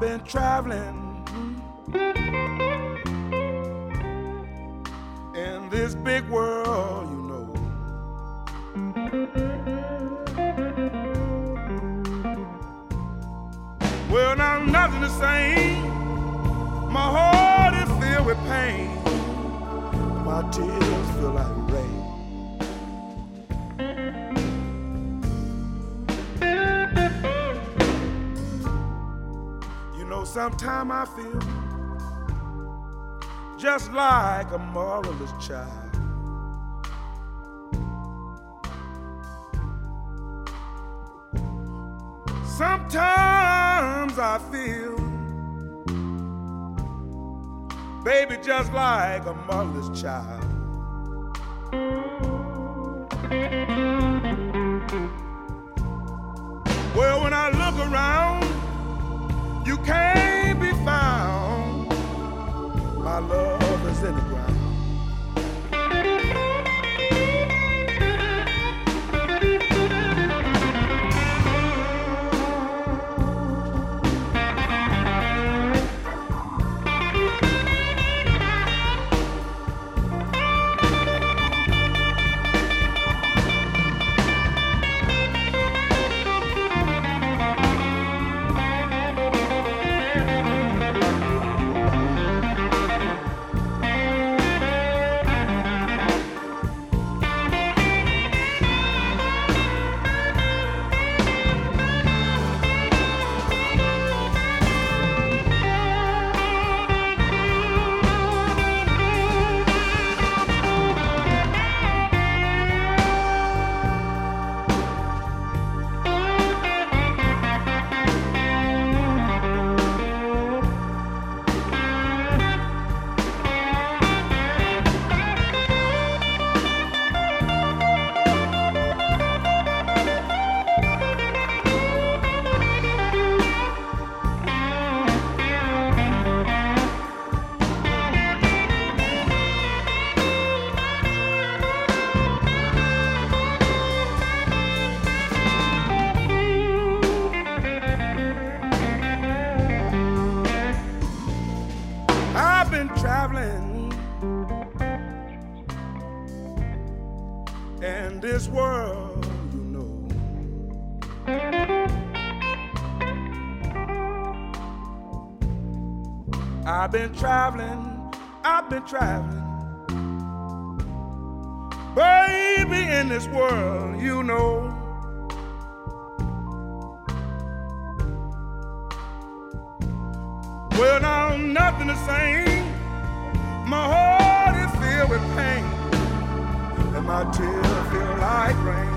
Been traveling sometimes I feel just like a motherless child. Sometimes I feel, baby, just like a motherless child. Well, when I look around, you can't love been traveling, I've been traveling. Baby, in this world, you know. Well, now nothing the same. My heart is filled with pain, and my tears feel like rain.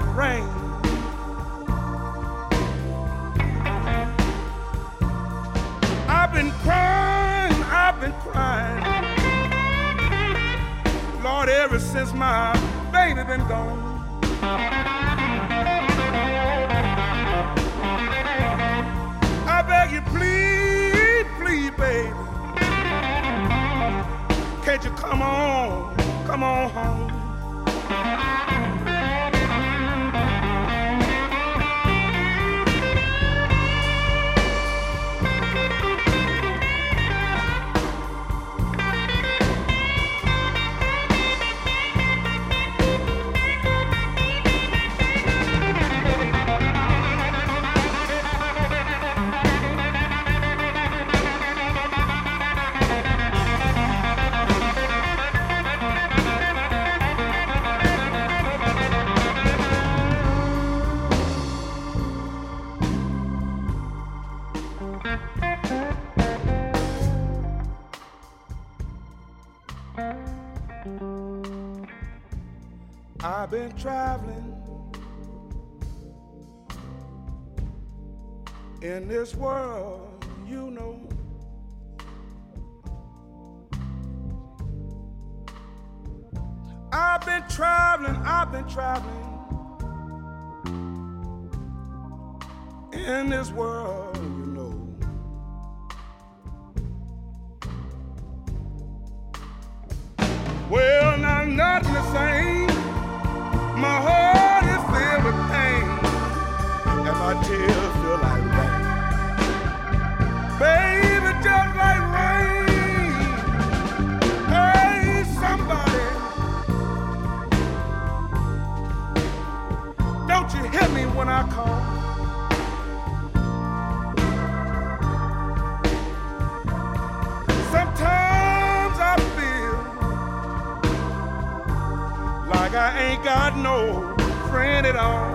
Like rain. I've been crying, I've been crying. Lord, ever since my baby been gone. I beg you, please, please, baby. Can't you come on, come on home? I've been traveling in this world, you know. I've been traveling, I've been traveling in this world, you know. got no friend at all.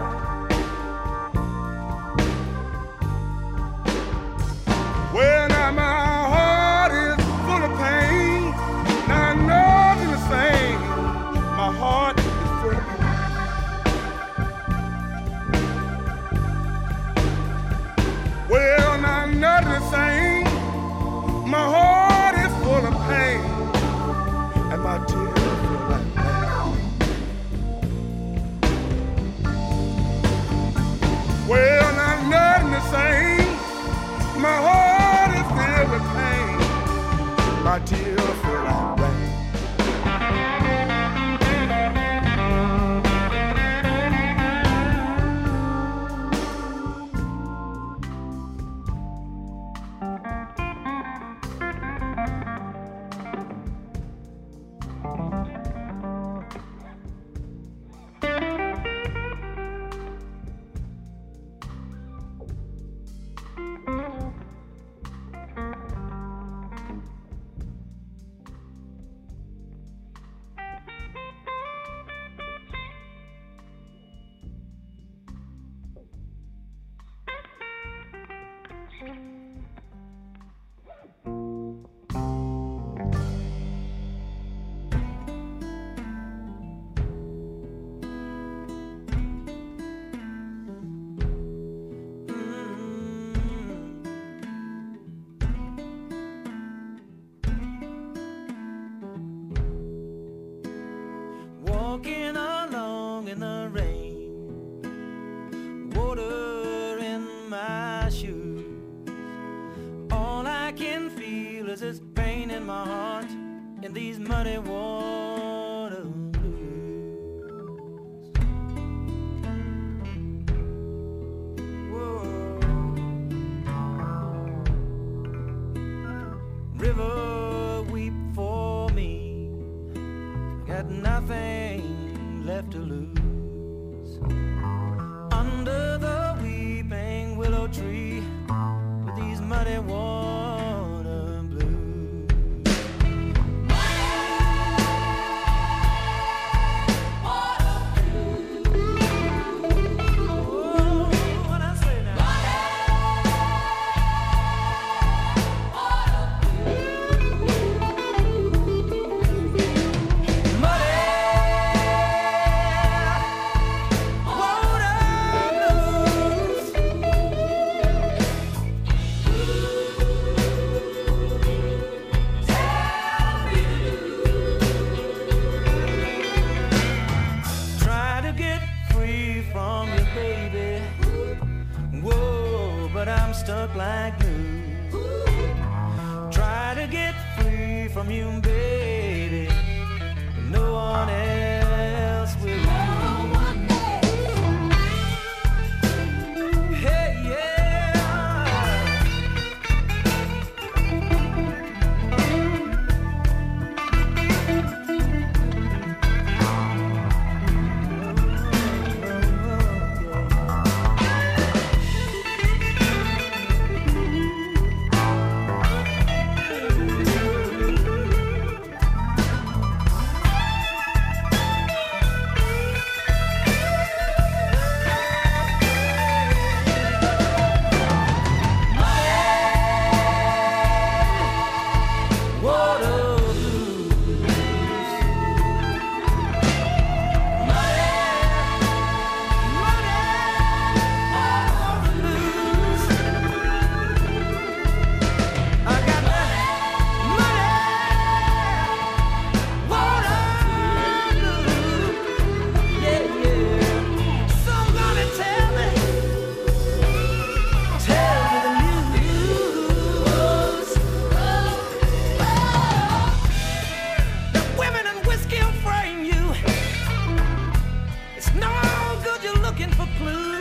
blue.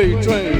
train, train.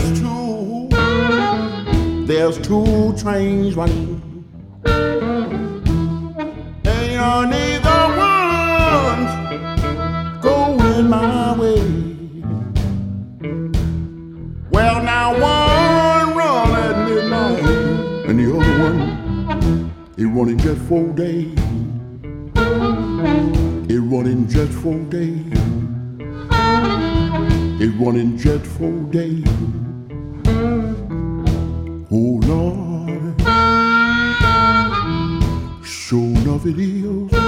there's two, there's two trains running. And you're neither one's going my way. Well, now one run at midnight, and the other one, it running just four days. It running just four days. It running just four days. Oh Lord, show no videos.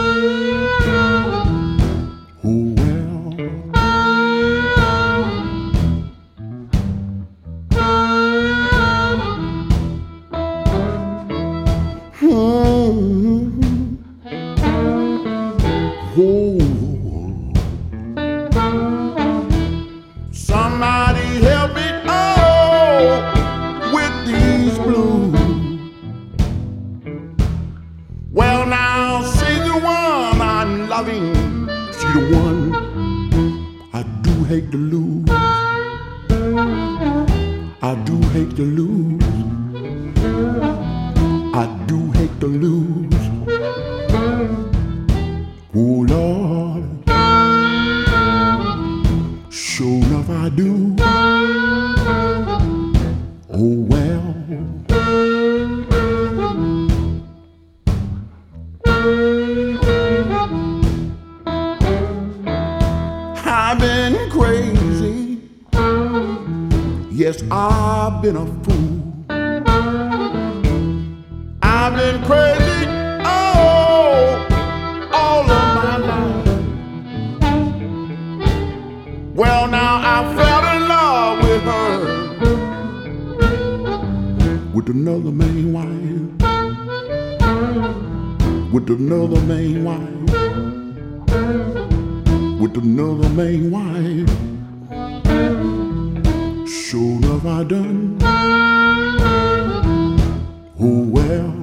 I've been crazy oh, all of my life. Well, now I fell in love with her, with another main wife, with another main wife with another main wife. Sure enough, I done. Oh well.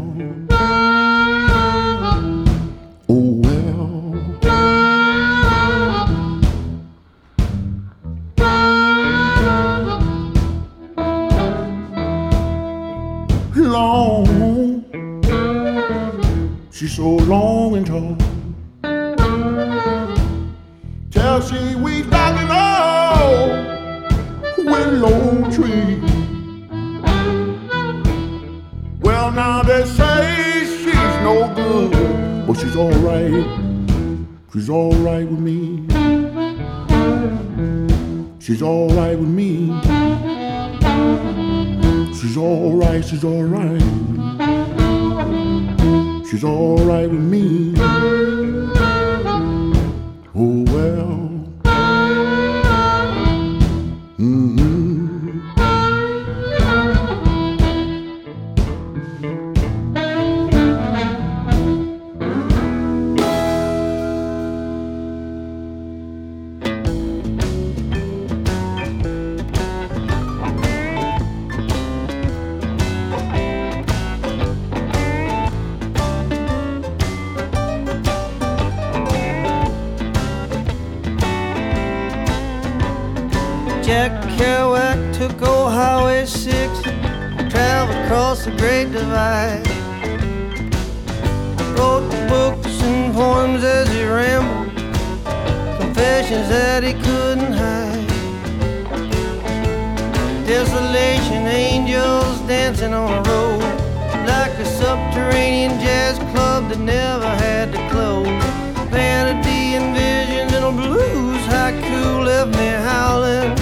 Jack Kerouac took old Highway 6, traveled across the Great Divide. Wrote books and poems as he rambled, confessions that he couldn't hide. Desolation, angels dancing on the road, like a subterranean jazz club that never had to close. Vanity and visions and a blues haiku left me howling.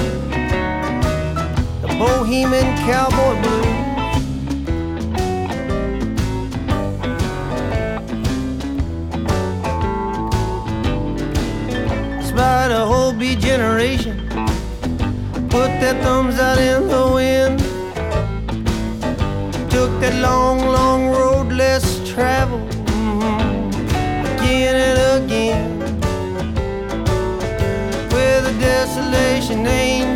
Bohemian cowboy blues. Despite a whole B generation, put their thumbs out in the wind. Took that long, long road less traveled mhm, again and again. Where the desolation angels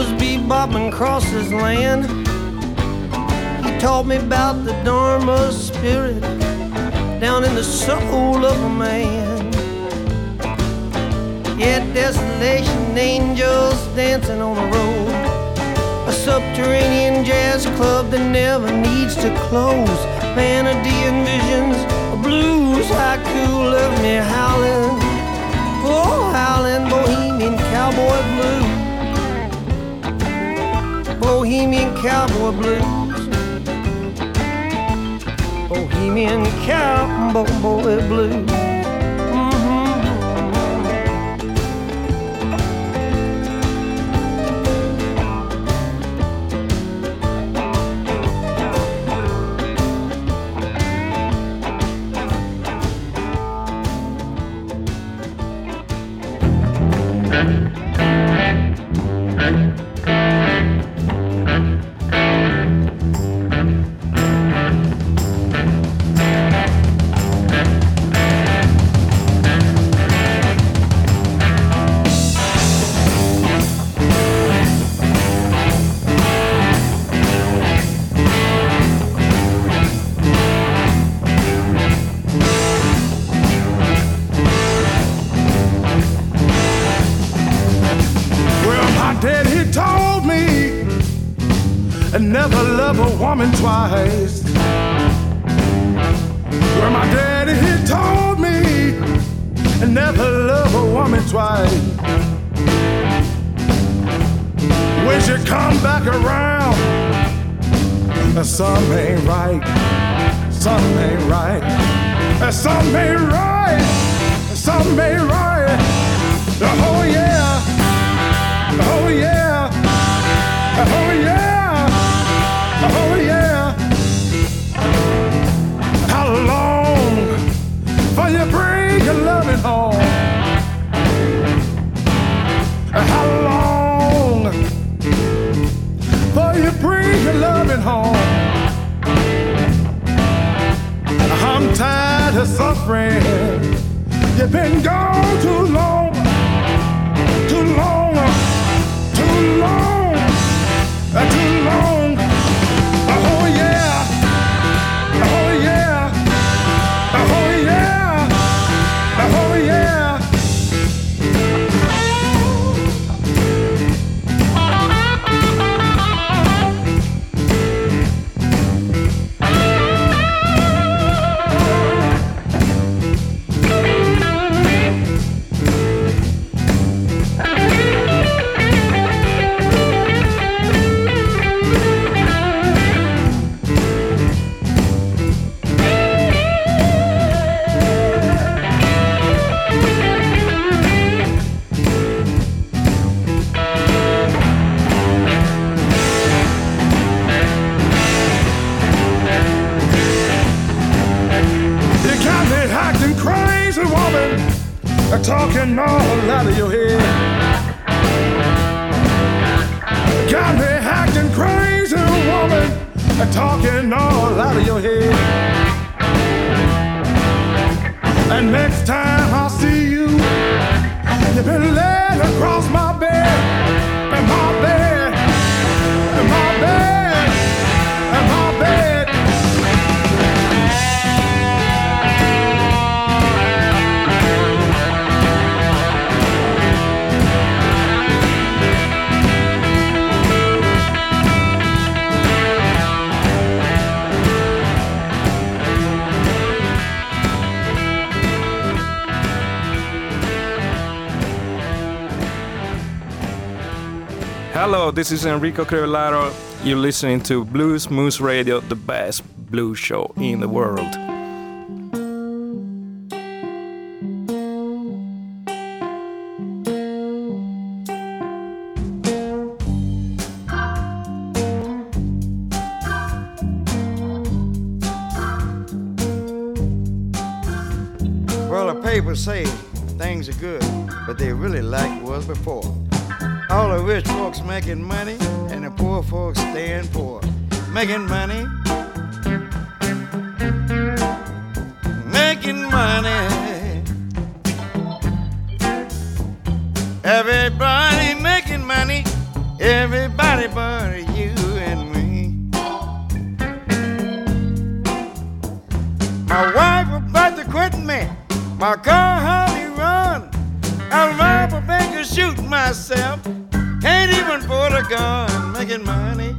was bebopping across his land. He taught me about the Dharma spirit down in the soul of a man. Yet desolation angels dancing on the road. A subterranean jazz club that never needs to close. Vanity and visions of blues, haiku left me howling. Oh, howling bohemian cowboy blues. Bohemian cowboy blues. Bohemian cowboy blues. And never love a woman twice. Well, my daddy, he told me and never love a woman twice. When she come back around, something ain't right. Something ain't right. Something ain't right. Something ain't right. Oh yeah. Oh yeah. Tired of suffering. You've been gone too long, too long, too long, too long. Oh yeah, talking all out of your head. Got me acting crazy, woman, talking all out of your head. And next time I see you, you've been laid across my Hello, this is Enrico Crivellaro. You're listening to Blues Moose Radio, the best blues show in the world. Well, the papers say things are good, but they really like was before. Rich folks making money, and the poor folks staying poor. Making money, making money. Everybody making money, everybody but you and me. My wife about to quit me. My car hardly run. I rob a bank and shoot myself. Put a gun. Making making money.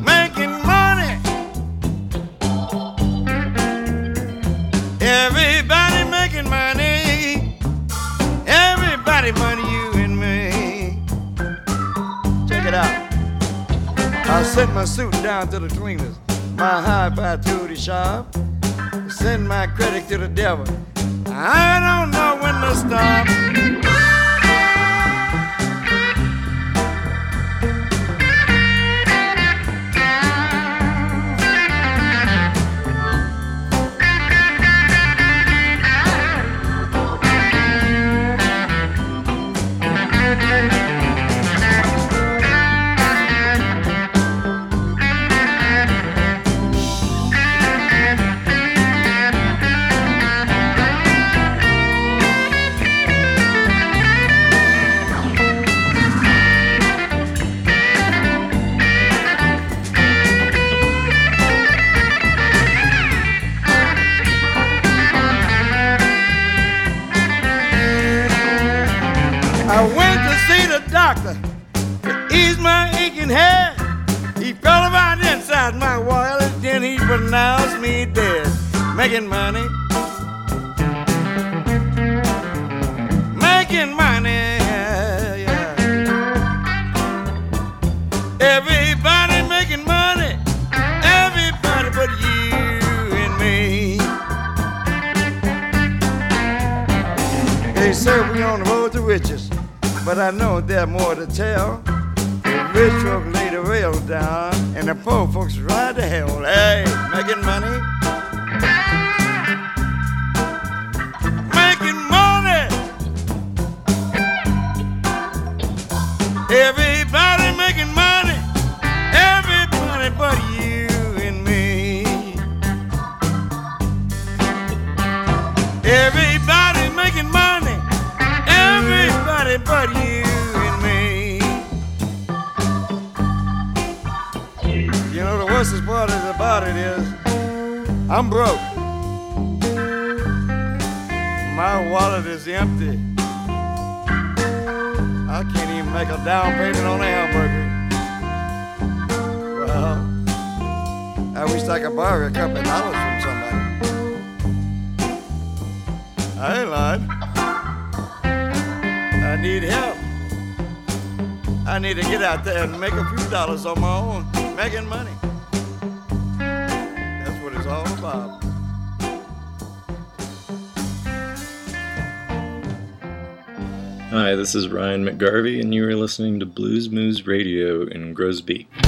Making money. Everybody making money. Everybody money, you and me. Check it out. I sent my suit down to the cleaners, my hi-fi to the shop. Send my credit to the devil. I don't know when to stop. He pronounced me dead. Making money, making money. Everybody making money, everybody but you and me. They say we on the road to riches, but I know there's more to tell. The rich folk lay the rail down, and the poor folks ride the hell. Hey, making money. Making money. Everybody making money. Everybody but it is I'm broke. My wallet is empty. I can't even make a down payment on a hamburger. Well, I wish I could borrow a couple of dollars from somebody. I ain't lying. I need help. I need to get out there and make a few dollars on my own, making money. About. Hi, this is Ryan McGarvey, and you are listening to Blues Moose Radio in Groesbeek.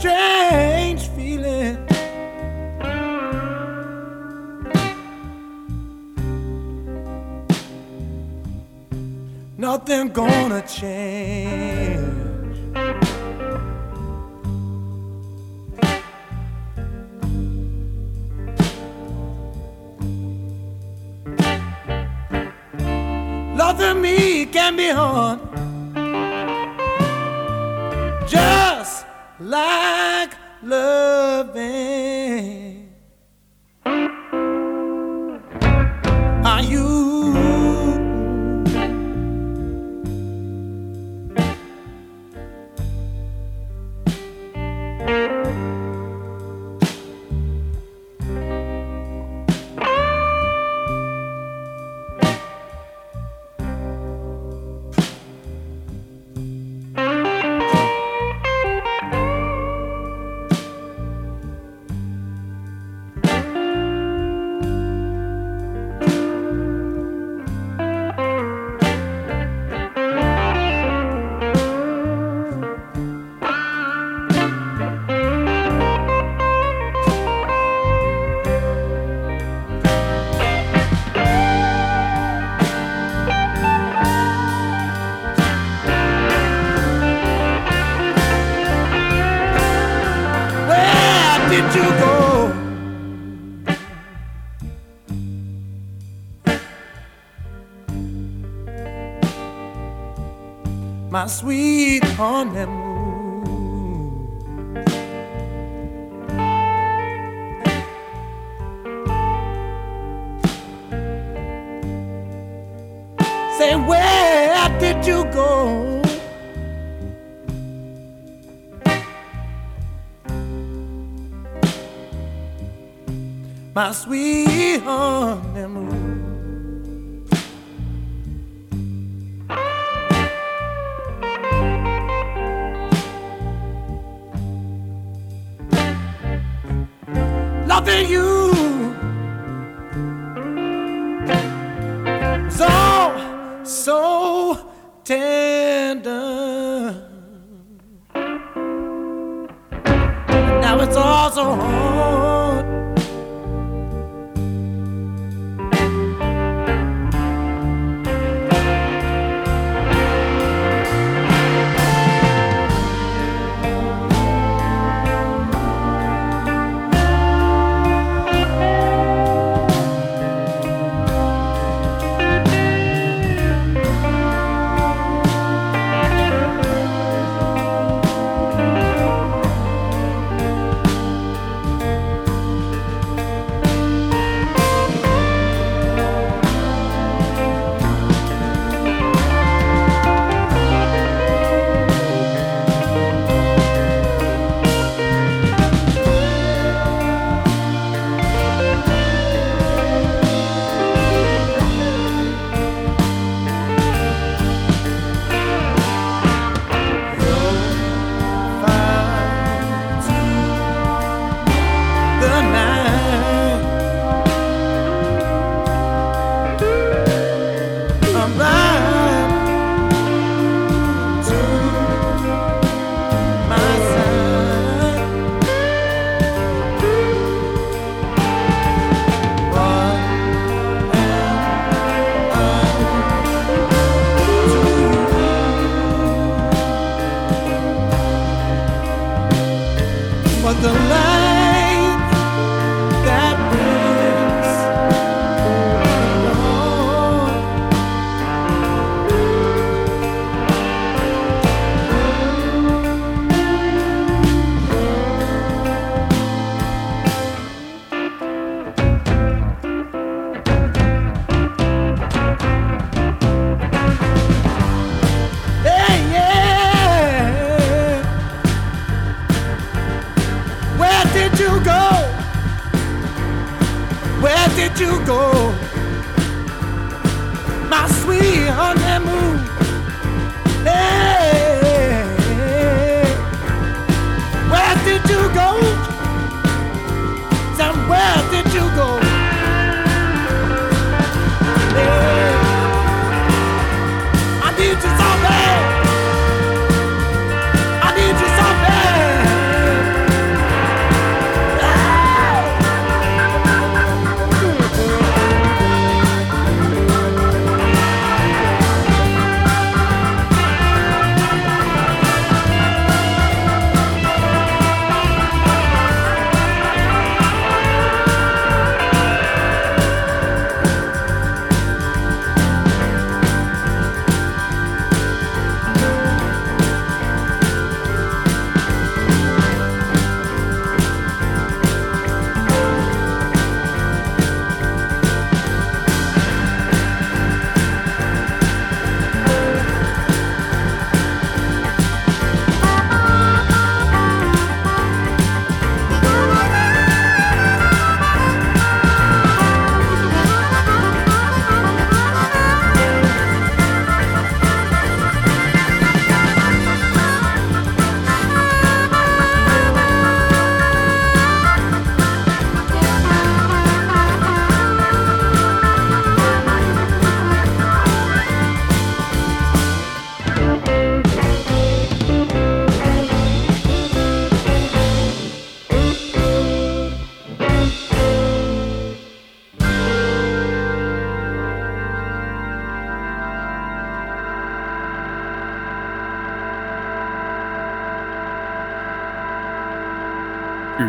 strange feeling. Nothing gonna change. Loving me can be hard. my sweet honeymoon. Say, where did you go? My sweet honeymoon.